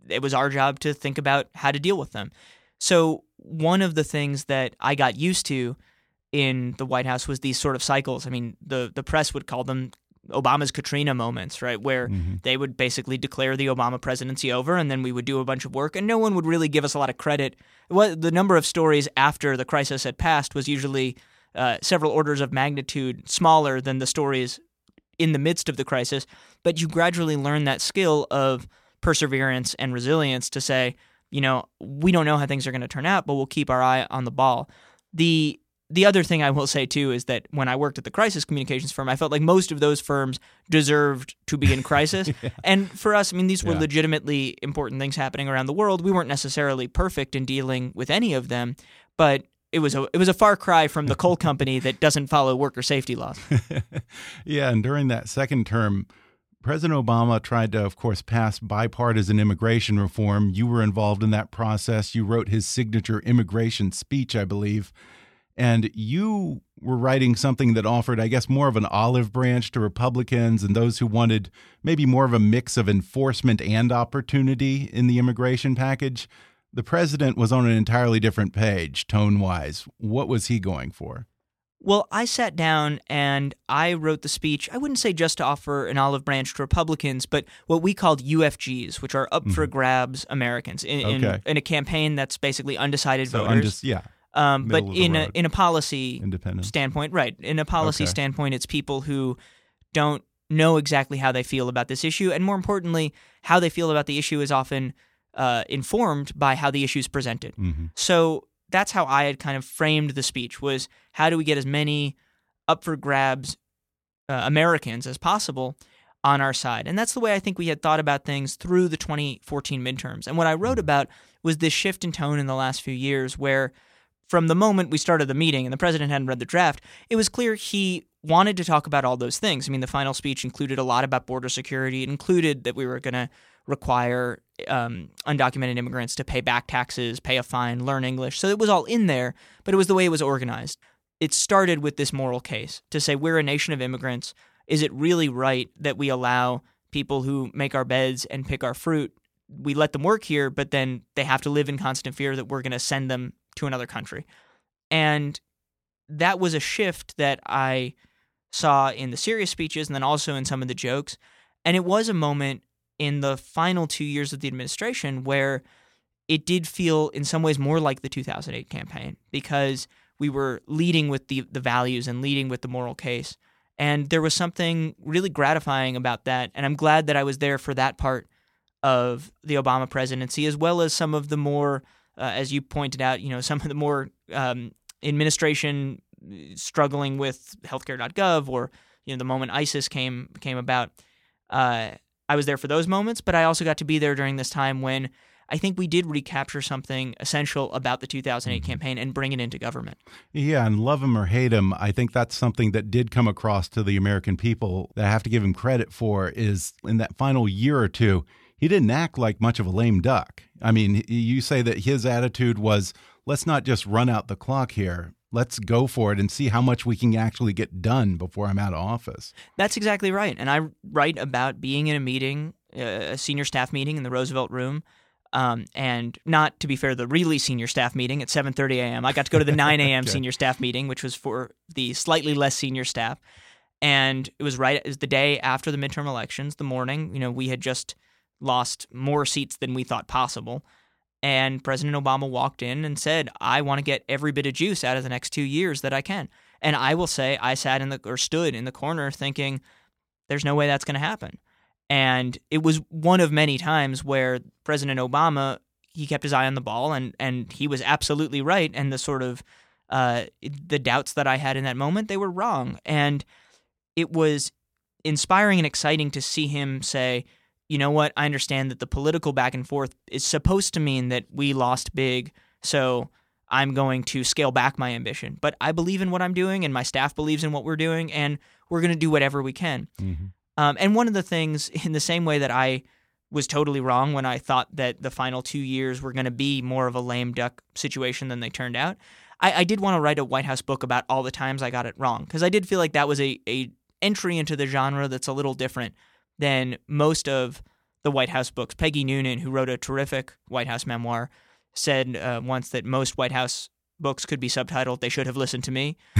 Speaker 3: it was our job to think about how to deal with them. So, one of the things that I got used to in the White House was these sort of cycles. I mean, the the press would call them Obama's Katrina moments, right? Where they would basically declare the Obama presidency over, and then we would do a bunch of work, and no one would really give us a lot of credit. The number of stories after the crisis had passed was usually uh, several orders of magnitude smaller than the stories in the midst of the crisis. But you gradually learn that skill of perseverance and resilience to say, you know, we don't know how things are going to turn out, but we'll keep our eye on the ball. The the other thing I will say too is that when I worked at the crisis communications firm, I felt like most of those firms deserved to be in crisis. <laughs> yeah. And for us, I mean, these were yeah. legitimately important things happening around the world. We weren't necessarily perfect in dealing with any of them, but it was a it was a far cry from the coal <laughs> company that doesn't follow worker safety laws. <laughs>
Speaker 1: yeah, and during that second term, President Obama tried to, of course, pass bipartisan immigration reform. You were involved in that process. You wrote his signature immigration speech, I believe. And you were writing something that offered, I guess, more of an olive branch to Republicans and those who wanted maybe more of a mix of enforcement and opportunity in the immigration package. The president was on an entirely different page, tone wise. What was he going for?
Speaker 3: Well, I sat down and I wrote the speech. I wouldn't say just to offer an olive branch to Republicans, but what we called UFGs, which are up mm -hmm. for grabs Americans in, okay. in, in, a campaign that's basically undecided so voters. Undis
Speaker 1: yeah.
Speaker 3: Um, but in a in a policy standpoint, right? In a policy okay. standpoint, it's people who don't know exactly how they feel about this issue, and more importantly, how they feel about the issue is often uh, informed by how the issue is presented. Mm-hmm. So that's how I had kind of framed the speech: was how do we get as many up for grabs uh, Americans as possible on our side, and that's the way I think we had thought about things through the 2014 midterms. And what I wrote mm-hmm. about was this shift in tone in the last few years, where from the moment we started the meeting and the president hadn't read the draft, it was clear he wanted to talk about all those things. I mean, the final speech included a lot about border security. It included that we were going to require um, undocumented immigrants to pay back taxes, pay a fine, learn English. So it was all in there, but it was the way it was organized. It started with this moral case to say we're a nation of immigrants. Is it really right that we allow people who make our beds and pick our fruit? We let them work here, but then they have to live in constant fear that we're going to send them to another country. And that was a shift that I saw in the serious speeches and then also in some of the jokes. And it was a moment in the final two years of the administration where it did feel in some ways more like the 2008 campaign because we were leading with the, the values and leading with the moral case. And there was something really gratifying about that. And I'm glad that I was there for that part of the Obama presidency, as well as some of the more uh, as you pointed out, you know, some of the more um, administration struggling with healthcare.gov or you know the moment ISIS came came about. Uh, I was there for those moments, but I also got to be there during this time when I think we did recapture something essential about the 2008 mm-hmm. campaign and bring it into government.
Speaker 1: Yeah, and love him or hate him, I think that's something that did come across to the American people that I have to give him credit for is in that final year or two he didn't act like much of a lame duck. I mean, you say that his attitude was, let's not just run out the clock here. Let's go for it and see how much we can actually get done before I'm out of office.
Speaker 3: That's exactly right. And I write about being in a meeting, a senior staff meeting in the Roosevelt Room. Um, and not to be fair, the really senior staff meeting at 7:30 a.m. I got to go to the 9 a.m. <laughs> okay. senior staff meeting, which was for the slightly less senior staff, and it was right it was the day after the midterm elections, the morning. You know, we had just lost more seats than we thought possible. And President Obama walked in and said, I want to get every bit of juice out of the next two years that I can. And I will say, I sat in the or stood in the corner thinking, there's no way that's going to happen. And it was one of many times where President Obama he kept his eye on the ball and and he was absolutely right. And the sort of uh, the doubts that I had in that moment, they were wrong. And it was inspiring and exciting to see him say, you know what? I understand that the political back and forth is supposed to mean that we lost big, so I'm going to scale back my ambition. But I believe in what I'm doing, and my staff believes in what we're doing, and we're going to do whatever we can. Mm-hmm. Um, and one of the things, <laughs> in the same way that I was totally wrong when I thought that the final two years were going to be more of a lame duck situation than they turned out, I, I did want to write a White House book about all the times I got it wrong because I did feel like that was a, a entry into the genre that's a little different than most of the White House books. Peggy Noonan, who wrote a terrific White House memoir, said uh, once that most White House books could be subtitled "They should have listened to me," <laughs>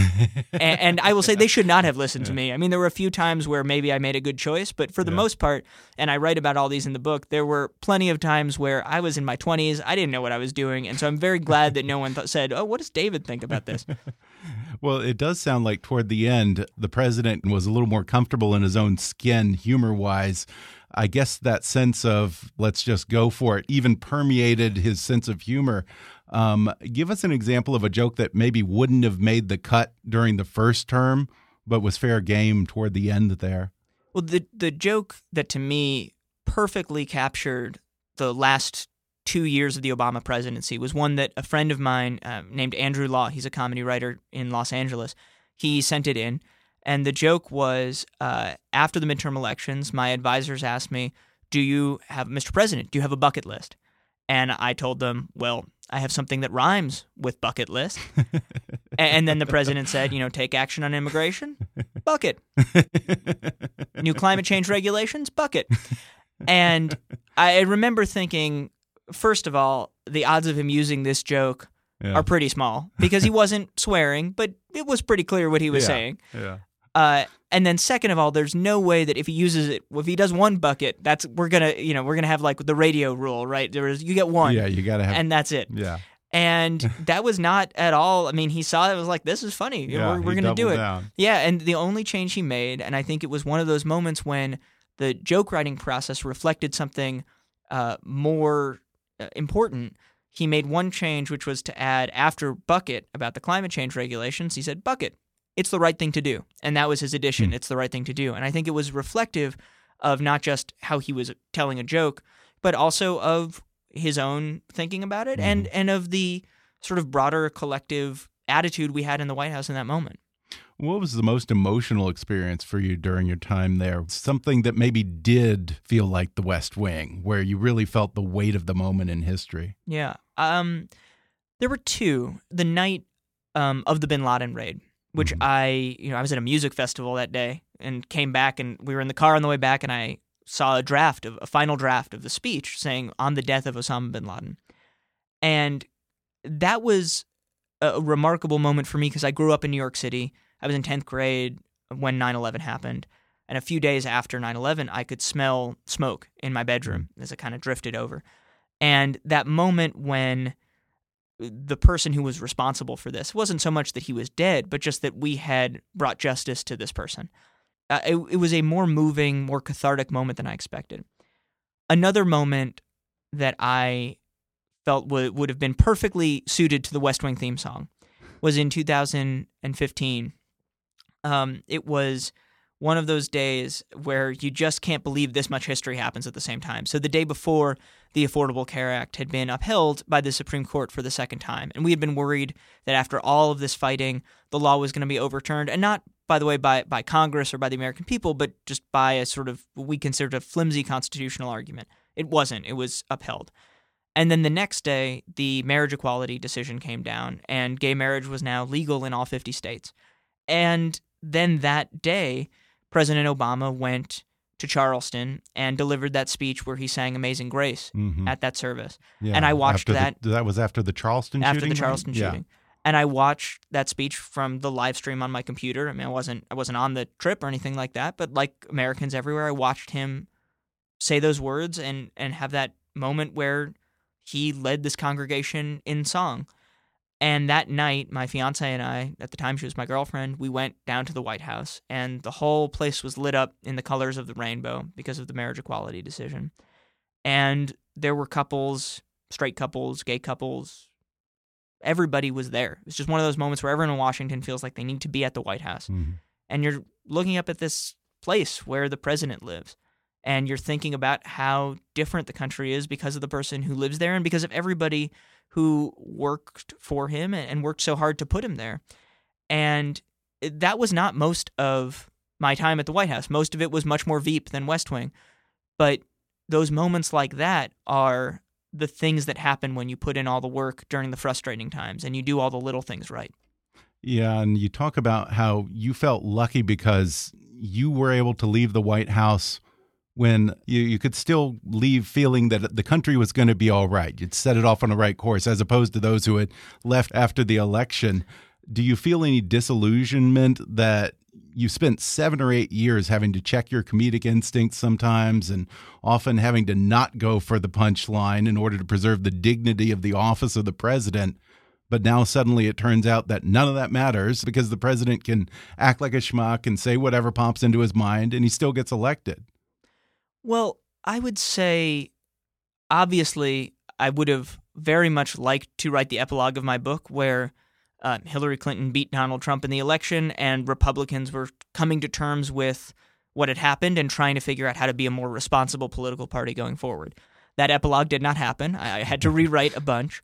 Speaker 3: and, and, I will say they should not have listened to me. I mean, there were a few times where maybe I made a good choice, but for the yeah. most part, and I write about all these in the book, there were plenty of times where I was in my twenties, I didn't know what I was doing, and so I'm very glad that no one th- said, "Oh, what does David think about this?" <laughs>
Speaker 1: well, it does sound like toward the end, the president was a little more comfortable in his own skin, humor wise. I guess that sense of let's just go for it even permeated his sense of humor. Um, give us an example of a joke that maybe wouldn't have made the cut during the first term, but was fair game toward the end there.
Speaker 3: Well, the the joke that to me perfectly captured the last two years of the Obama presidency was one that a friend of mine uh, named Andrew Law, he's a comedy writer in Los Angeles, he sent it in. And the joke was uh, after the midterm elections, my advisors asked me, Do you have, Mr. President, do you have a bucket list? And I told them, Well, I have something that rhymes with bucket list. and then the president said, You know, take action on immigration, bucket. New climate change regulations, bucket. And I remember thinking, first of all, the odds of him using this joke
Speaker 1: Yeah.
Speaker 3: are pretty small because he wasn't swearing, but it was pretty clear what he was
Speaker 1: Yeah.
Speaker 3: saying.
Speaker 1: Yeah.
Speaker 3: Uh, and then second of all, there's no way that if he uses it, if he does one bucket, that's we're gonna, you know, we're gonna have like the radio rule, right? There is you get one,
Speaker 1: Yeah, you got to have.
Speaker 3: and that's it.
Speaker 1: yeah.
Speaker 3: And <laughs> that was not at all. I mean, he saw it was like this is funny.
Speaker 1: Yeah,
Speaker 3: we're we're gonna do it.
Speaker 1: down.
Speaker 3: Yeah, and the only change he made, and I think it was one of those moments when the joke writing process reflected something uh, more uh, important. He made one change, which was to add after bucket about the climate change regulations. He said bucket. It's the right thing to do, and that was his addition. It's the right thing to do, and I think it was reflective of not just how he was telling a joke, but also of his own thinking about it, and and of the sort of broader collective attitude we had in the White House in that moment.
Speaker 1: What was the most emotional experience for you during your time there? Something that maybe did feel like the West Wing, where you really felt the weight of the moment in history.
Speaker 3: Yeah. Um, there were two. The night um, of the Bin Laden raid, which
Speaker 1: Mhm.
Speaker 3: I, you know, I was at a music festival that day and came back, and we were in the car on the way back, and I saw a draft of a final draft of the speech saying on the death of Osama bin Laden, and that was a remarkable moment for me because I grew up in New York City. I was in tenth grade when 9/11 happened. And a few days after 9 11, I could smell smoke in my bedroom as it kind of drifted over. And that moment when the person who was responsible for this wasn't so much that he was dead, but just that we had brought justice to this person. Uh, it, it was a more moving, more cathartic moment than I expected. Another moment that I felt would, would have been perfectly suited to the West Wing theme song was in 2015. Um, it was one of those days where you just can't believe this much history happens at the same time. So the day before, the Affordable Care Act had been upheld by the Supreme Court for the second time, and we had been worried that after all of this fighting, the law was going to be overturned, and not, by the way, by by Congress or by the American people, but just by a sort of we considered a flimsy constitutional argument. It wasn't. It was upheld. And then the next day, the marriage equality decision came down, and gay marriage was now legal in all 50 states. And then that day, President Obama went to Charleston and delivered that speech where he sang Amazing Grace
Speaker 1: Mhm.
Speaker 3: at that service.
Speaker 1: Yeah,
Speaker 3: and I watched
Speaker 1: after the-
Speaker 3: that
Speaker 1: that was after the Charleston
Speaker 3: after
Speaker 1: shooting.
Speaker 3: the
Speaker 1: right?
Speaker 3: Charleston
Speaker 1: Yeah.
Speaker 3: shooting. And I watched that speech from the live stream on my computer. I mean, I wasn't I wasn't on the trip or anything like that, but like Americans everywhere, I watched him say those words and and have that moment where he led this congregation in song. And that night, my fiance and I, at the time she was my girlfriend, we went down to the White House, and the whole place was lit up in the colors of the rainbow because of the marriage equality decision. And there were couples, straight couples, gay couples, everybody was there. It was just one of those moments where everyone in Washington feels like they need to be at the White House.
Speaker 1: Mhm.
Speaker 3: And you're looking up at this place where the president lives. And you're thinking about how different the country is because of the person who lives there and because of everybody who worked for him and worked so hard to put him there. And that was not most of my time at the White House. Most of it was much more Veep than West Wing. But those moments like that are the things that happen when you put in all the work during the frustrating times and you do all the little things right.
Speaker 1: Yeah, and you talk about how you felt lucky because you were able to leave the White House when you, you could still leave feeling that the country was going to be all right. You'd set it off on the right course, as opposed to those who had left after the election. Do you feel any disillusionment that you spent seven or eight years having to check your comedic instincts sometimes and often having to not go for the punchline in order to preserve the dignity of the office of the president? But now suddenly it turns out that none of that matters because the president can act like a schmuck and say whatever pops into his mind and he still gets elected.
Speaker 3: Well, I would say, obviously, I would have very much liked to write the epilogue of my book where uh, Hillary Clinton beat Donald Trump in the election and Republicans were coming to terms with what had happened and trying to figure out how to be a more responsible political party going forward. That epilogue did not happen. I, I had to rewrite a bunch.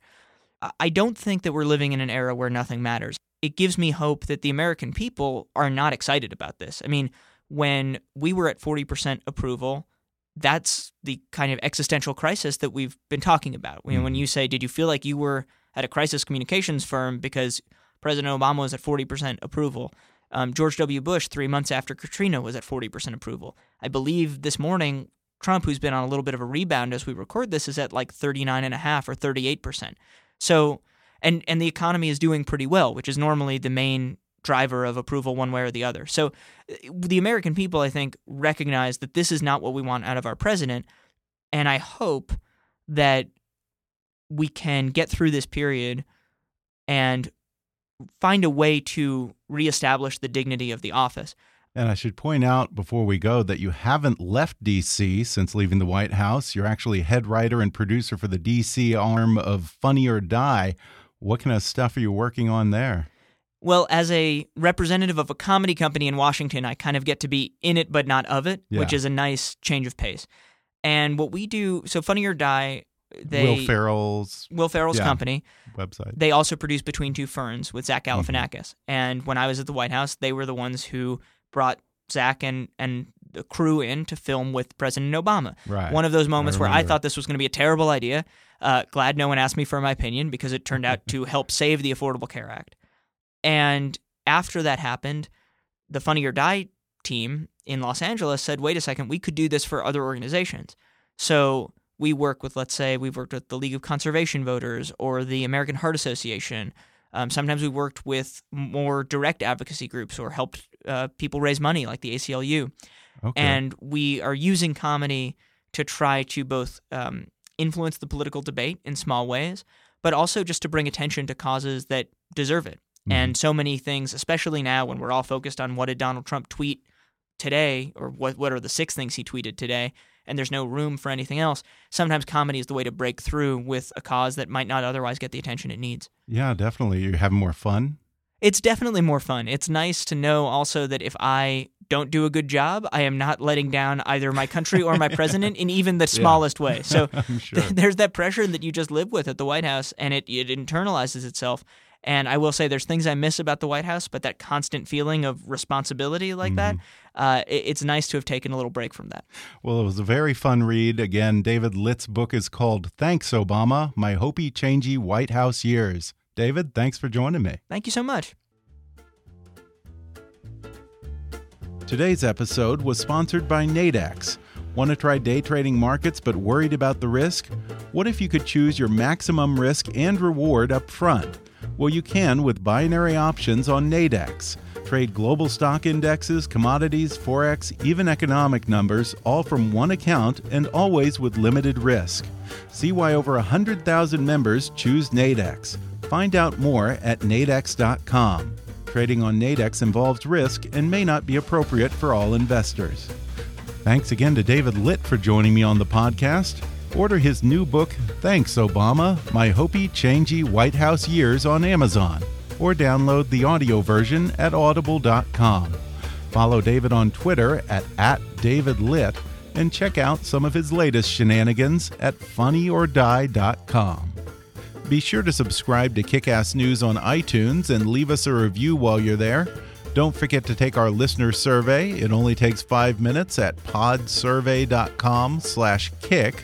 Speaker 3: I don't think that we're living in an era where nothing matters. It gives me hope that the American people are not excited about this. I mean, when we were at 40% approval, that's the kind of existential crisis that we've been talking about. You know, when mm-hmm. you say, Did you feel like you were at a crisis communications firm because President Obama was at 40% approval? Um, George W. Bush, three months after Katrina, was at 40% approval. I believe this morning, Trump, who's been on a little bit of a rebound as we record this, is at like 39.5 or 38%. So, and, and the economy is doing pretty well, which is normally the main driver of approval one way or the other. So uh, the American people, I think, recognize that this is not what we want out of our president. And I hope that we can get through this period and find a way to reestablish the dignity of the office.
Speaker 1: And I should point out before we go that you haven't left DC since leaving the White House. You're actually head writer and producer for the DC arm of Funny or Die. What kind of stuff are you working on there?
Speaker 3: Well, as a representative of a comedy company in Washington, I kind of get to be in it but not of it, yeah. which is a nice change of pace. And what we do, so Funny or Die, they
Speaker 1: Will Ferrell's
Speaker 3: Will Ferrell's yeah, company
Speaker 1: website.
Speaker 3: They also produce Between Two Ferns with Zach mm-hmm. Galifianakis. Mm-hmm. And when I was at the White House, they were the ones who brought Zach and and the crew in to film with President Obama.
Speaker 1: Right.
Speaker 3: One of those moments I where I thought this was going to be a terrible idea. Uh, glad no one asked me for my opinion because it turned out <laughs> to help save the Affordable Care Act. And after that happened, the Funny or Die team in Los Angeles said, wait a second, we could do this for other organizations. So we work with, let's say, we've worked with the League of Conservation Voters or the American Heart Association. Um, sometimes we worked with more direct advocacy groups or helped uh, people raise money, like the ACLU. Okay. And we are using comedy to try to both um, influence the political debate in small ways, but also just to bring attention to causes that deserve it. Mm-hmm. And so many things, especially now when we're all focused on what did Donald Trump tweet today or what what are the six things he tweeted today and there's no room for anything else. Sometimes comedy is the way to break through with a cause that might not otherwise get the attention it needs.
Speaker 1: Yeah, definitely. You're having more fun.
Speaker 3: It's definitely more fun. It's nice to know also that if I don't do a good job, I am not letting down either my country or my president in even the <laughs> smallest yeah. way. <laughs> So <laughs> sure. th- there's that pressure that you just live with at the White House, and it, it internalizes itself. And I will say there's things I miss about the White House, but that constant feeling of responsibility like mm-hmm. that, uh, it, it's nice to have taken a little break from that.
Speaker 1: Well, it was a very fun read. Again, David Litt's book is called Thanks, Obama My Hopey Changey White House Years. David, thanks for joining me.
Speaker 3: Thank you so much.
Speaker 1: Today's episode was sponsored by Nadex. Want to try day trading markets but worried about the risk? What if you could choose your maximum risk and reward up front? Well, you can with binary options on Nadex. Trade global stock indexes, commodities, forex, even economic numbers, all from one account and always with limited risk. See why over 100,000 members choose Nadex. Find out more at nadex.com. Trading on Nadex involves risk and may not be appropriate for all investors. Thanks again to David Litt for joining me on the podcast. Order his new book, Thanks, Obama My Hopey Changey White House Years on Amazon, or download the audio version at audible.com. Follow David on Twitter at, at DavidLitt and check out some of his latest shenanigans at funnyorDie.com. Be sure to subscribe to Kickass News on iTunes and leave us a review while you're there. Don't forget to take our listener survey. It only takes five minutes at podsurvey.com/kick.